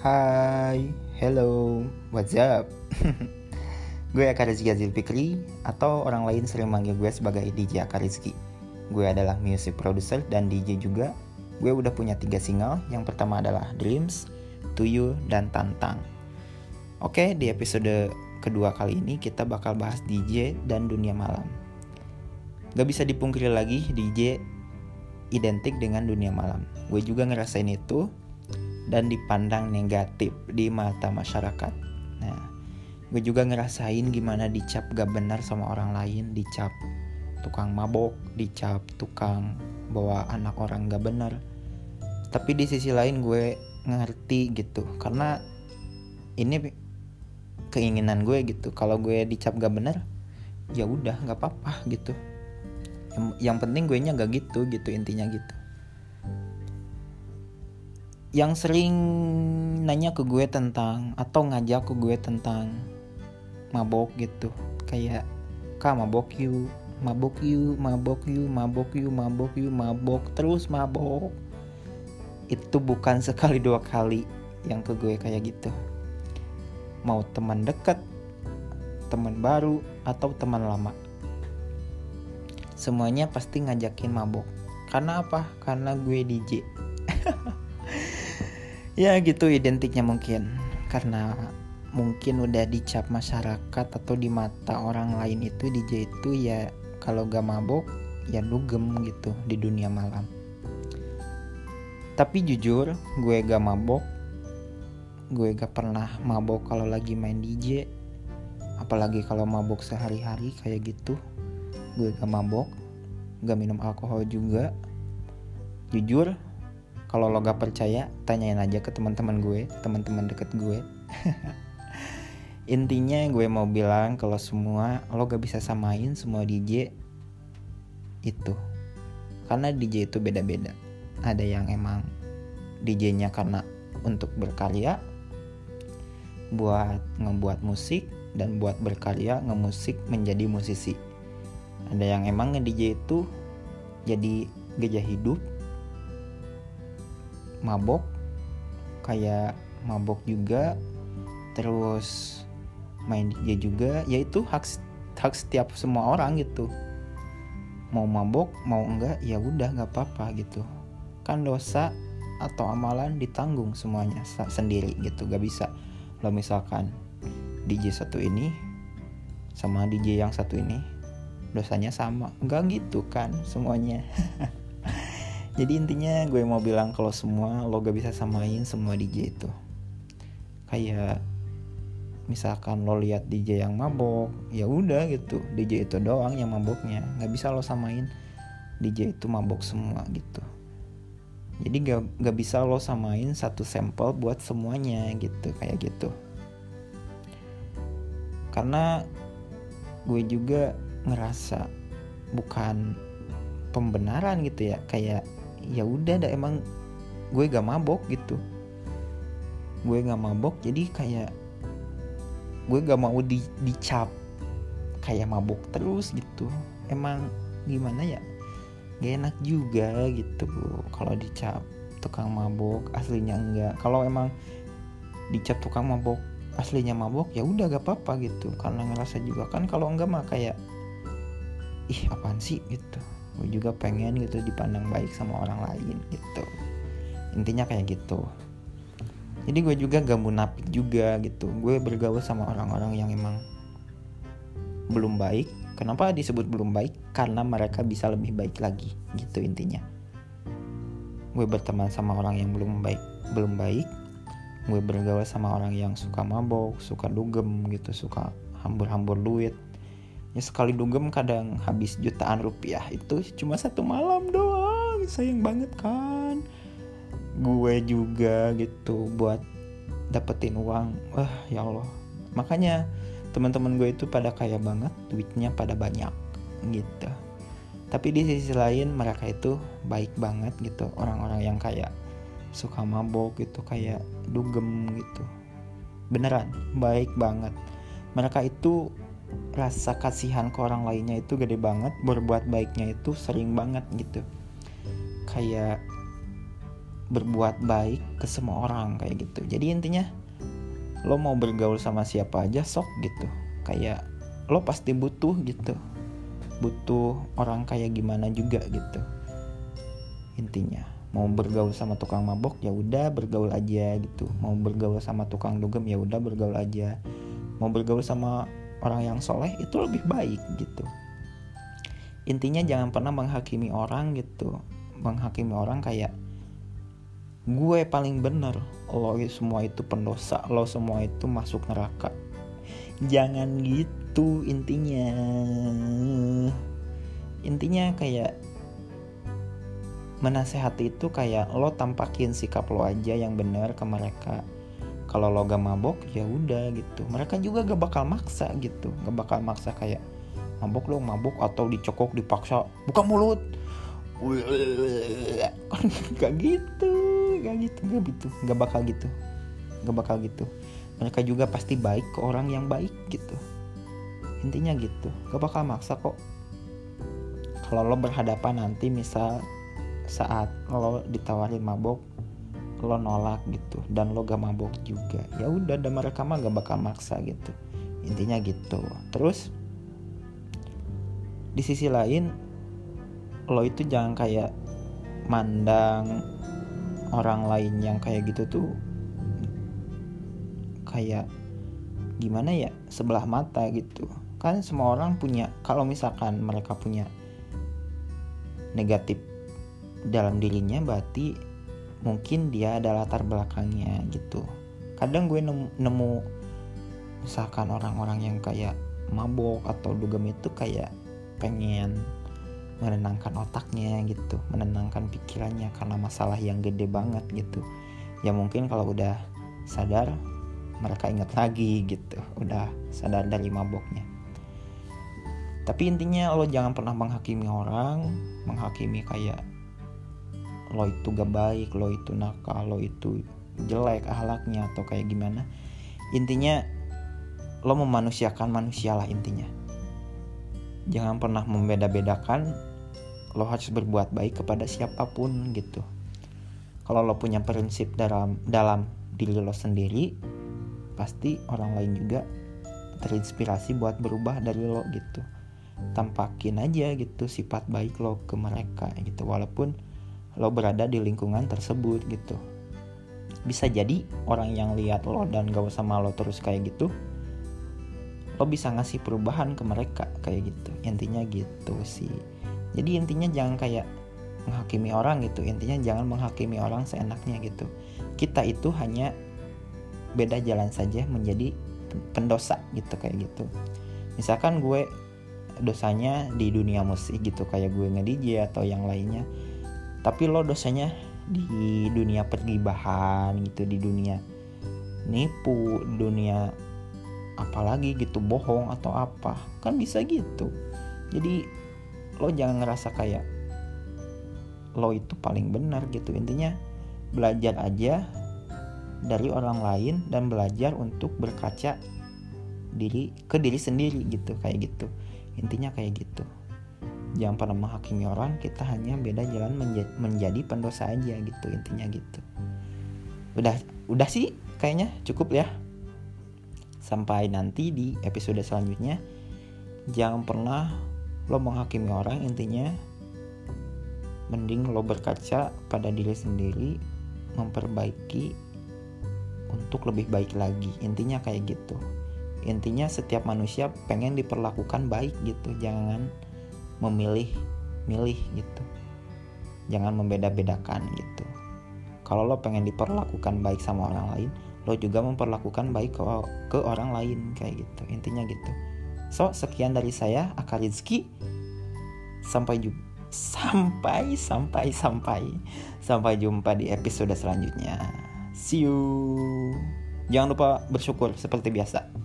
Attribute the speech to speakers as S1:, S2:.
S1: Hai, hello, what's up? gue Aka Rizky Azil Fikri atau orang lain sering manggil gue sebagai DJ Aka Rizky. Gue adalah music producer dan DJ juga. Gue udah punya tiga single. Yang pertama adalah Dreams, To You, dan Tantang. Oke, di episode kedua kali ini kita bakal bahas DJ dan dunia malam. Gak bisa dipungkiri lagi DJ identik dengan dunia malam. Gue juga ngerasain itu dan dipandang negatif di mata masyarakat. Nah, gue juga ngerasain gimana dicap gak benar sama orang lain, dicap tukang mabok, dicap tukang bawa anak orang gak benar. Tapi di sisi lain gue ngerti gitu, karena ini keinginan gue gitu. Kalau gue dicap gak benar, ya udah nggak apa-apa gitu. Yang, yang penting gue nya gak gitu gitu intinya gitu yang sering nanya ke gue tentang atau ngajak ke gue tentang mabok gitu. Kayak kak mabok yuk mabok yuk mabok yuk mabok yuk mabok yuk mabok terus mabok. Itu bukan sekali dua kali yang ke gue kayak gitu. Mau teman dekat teman baru atau teman lama. Semuanya pasti ngajakin mabok. Karena apa? Karena gue DJ ya gitu identiknya mungkin. Karena mungkin udah dicap masyarakat atau di mata orang lain itu DJ itu ya kalau gak mabok ya dugem gitu di dunia malam. Tapi jujur gue gak mabok. Gue gak pernah mabok kalau lagi main DJ apalagi kalau mabok sehari-hari kayak gitu gue gak mabok. Gak minum alkohol juga. Jujur kalau lo gak percaya tanyain aja ke teman-teman gue teman-teman deket gue. Intinya gue mau bilang kalau semua lo gak bisa samain semua DJ itu. Karena DJ itu beda-beda. Ada yang emang DJ-nya karena untuk berkarya buat ngebuat musik dan buat berkarya ngemusik menjadi musisi. Ada yang emang nge-DJ itu jadi gejah hidup mabok kayak mabok juga terus main DJ juga. Yaitu hak hak setiap semua orang gitu. Mau mabok mau enggak ya udah nggak apa-apa gitu. Kan dosa atau amalan ditanggung semuanya sendiri gitu gak bisa. Lo misalkan DJ satu ini sama DJ yang satu ini dosanya sama. Nggak gitu kan semuanya jadi intinya gue mau bilang kalau semua lo gak bisa samain semua DJ itu. Kayak misalkan lo lihat DJ yang mabok ya udah gitu. DJ itu doang yang maboknya. Nggak bisa lo samain DJ itu mabok semua gitu. Jadi gak, gak bisa lo samain satu sampel buat semuanya gitu kayak gitu. Karena gue juga ngerasa bukan pembenaran gitu ya. Kayak ya udah dah emang gue gak mabok gitu. Gue gak mabok jadi kayak gue gak mau di, dicap kayak mabok terus gitu. Emang gimana ya? Gak enak juga gitu kalau dicap tukang mabok aslinya enggak. Kalau emang dicap tukang mabok aslinya mabok ya udah gak apa-apa gitu. Karena ngerasa juga kan kalau enggak mah kayak ih apaan sih? gitu gue juga pengen gitu dipandang baik sama orang lain gitu. Intinya kayak gitu. Jadi gue juga gak munafik juga gitu. Gue bergaul sama orang-orang yang emang belum baik. Kenapa disebut belum baik? Karena mereka bisa lebih baik lagi gitu intinya. Gue berteman sama orang yang belum baik belum baik. Gue bergaul sama orang yang suka mabok suka dugem gitu suka hambur-hambur duit ya sekali dugem kadang habis jutaan rupiah. Itu cuma satu malam doang. Sayang banget kan? Gue juga gitu buat dapetin uang. Wah ya Allah. Makanya teman-teman gue itu pada kaya banget duitnya pada banyak gitu. Tapi di sisi lain mereka itu baik banget gitu. Orang-orang yang kayak suka mabok gitu kayak dugem gitu. Beneran baik banget. Mereka itu rasa kasihan ke orang lainnya itu gede banget berbuat baiknya itu sering banget gitu. Kayak berbuat baik ke semua orang kayak gitu. Jadi intinya lo mau bergaul sama siapa aja sok gitu. Kayak lo pasti butuh gitu. Butuh orang kayak gimana juga gitu. Intinya mau bergaul sama tukang mabok ya udah bergaul aja gitu. Mau bergaul sama tukang dugem ya udah bergaul aja. Mau bergaul sama orang yang soleh itu lebih baik gitu. Intinya jangan pernah menghakimi orang gitu. Menghakimi orang kayak gue paling bener lo semua itu pendosa lo semua itu masuk neraka. Jangan gitu intinya. Intinya kayak menasehati itu kayak lo tampakin sikap lo aja yang benar ke mereka kalau lo gak mabok ya udah gitu. Mereka juga gak bakal maksa gitu. Gak bakal maksa kayak mabok lo mabok atau dicokok dipaksa buka mulut. Gak gitu gak gitu gak gitu gak bakal gitu gak bakal gitu. Mereka juga pasti baik ke orang yang baik gitu. Intinya gitu gak bakal maksa kok. Kalau lo berhadapan nanti misal saat lo ditawarin mabok lo nolak gitu dan lo gak mabok juga. Ya udah dan mereka mah gak bakal maksa gitu. Intinya gitu. Terus di sisi lain lo itu jangan kayak mandang orang lain yang kayak gitu tuh kayak gimana ya sebelah mata gitu. Kan semua orang punya kalau misalkan mereka punya negatif dalam dirinya berarti mungkin dia ada latar belakangnya gitu. Kadang gue nemu, nemu misalkan orang-orang yang kayak mabok atau dugem itu kayak pengen menenangkan otaknya gitu menenangkan pikirannya karena masalah yang gede banget gitu. Ya mungkin kalau udah sadar mereka ingat lagi gitu udah sadar dari maboknya. Tapi intinya lo jangan pernah menghakimi orang menghakimi kayak lo itu gak baik lo itu nakal lo itu jelek ahlaknya atau kayak gimana. Intinya lo memanusiakan manusia lah intinya. Jangan pernah membeda-bedakan lo harus berbuat baik kepada siapa pun gitu. Kalau lo punya prinsip dalam dalam diri lo sendiri pasti orang lain juga terinspirasi buat berubah dari lo gitu. Tampakin aja gitu sifat baik lo ke mereka gitu walaupun lo berada di lingkungan tersebut gitu. Bisa jadi orang yang lihat lo dan gak sama lo terus kayak gitu lo bisa ngasih perubahan ke mereka kayak gitu. Intinya gitu sih. Jadi intinya jangan kayak menghakimi orang gitu. Intinya jangan menghakimi orang seenaknya gitu. Kita itu hanya beda jalan saja menjadi pendosa gitu kayak gitu. Misalkan gue dosanya di dunia musik gitu kayak gue nge-DJ atau yang lainnya tapi lo dosanya di dunia pergibahan gitu di dunia nipu dunia apalagi gitu bohong atau apa. Kan bisa gitu. Jadi lo jangan ngerasa kayak lo itu paling benar gitu. Intinya belajar aja dari orang lain dan belajar untuk berkaca diri ke diri sendiri gitu kayak gitu. Intinya kayak gitu jangan pernah menghakimi orang kita hanya beda jalan menja menjadi pendosa aja gitu intinya gitu. Udah udah sih kayaknya cukup ya. Sampai nanti di episode selanjutnya. Jangan pernah lo menghakimi orang intinya mending lo berkaca pada diri sendiri memperbaiki untuk lebih baik lagi. Intinya kayak gitu. Intinya setiap manusia pengen diperlakukan baik gitu jangan memilih milih gitu. Jangan membeda-bedakan gitu. Kalau lo pengen diperlakukan baik sama orang lain lo juga memperlakukan baik ke, ke orang lain kayak gitu. Intinya gitu. So sekian dari saya Akarizki sampai jumpa sampai sampai sampai sampai jumpa di episode selanjutnya. See you. Jangan lupa bersyukur seperti biasa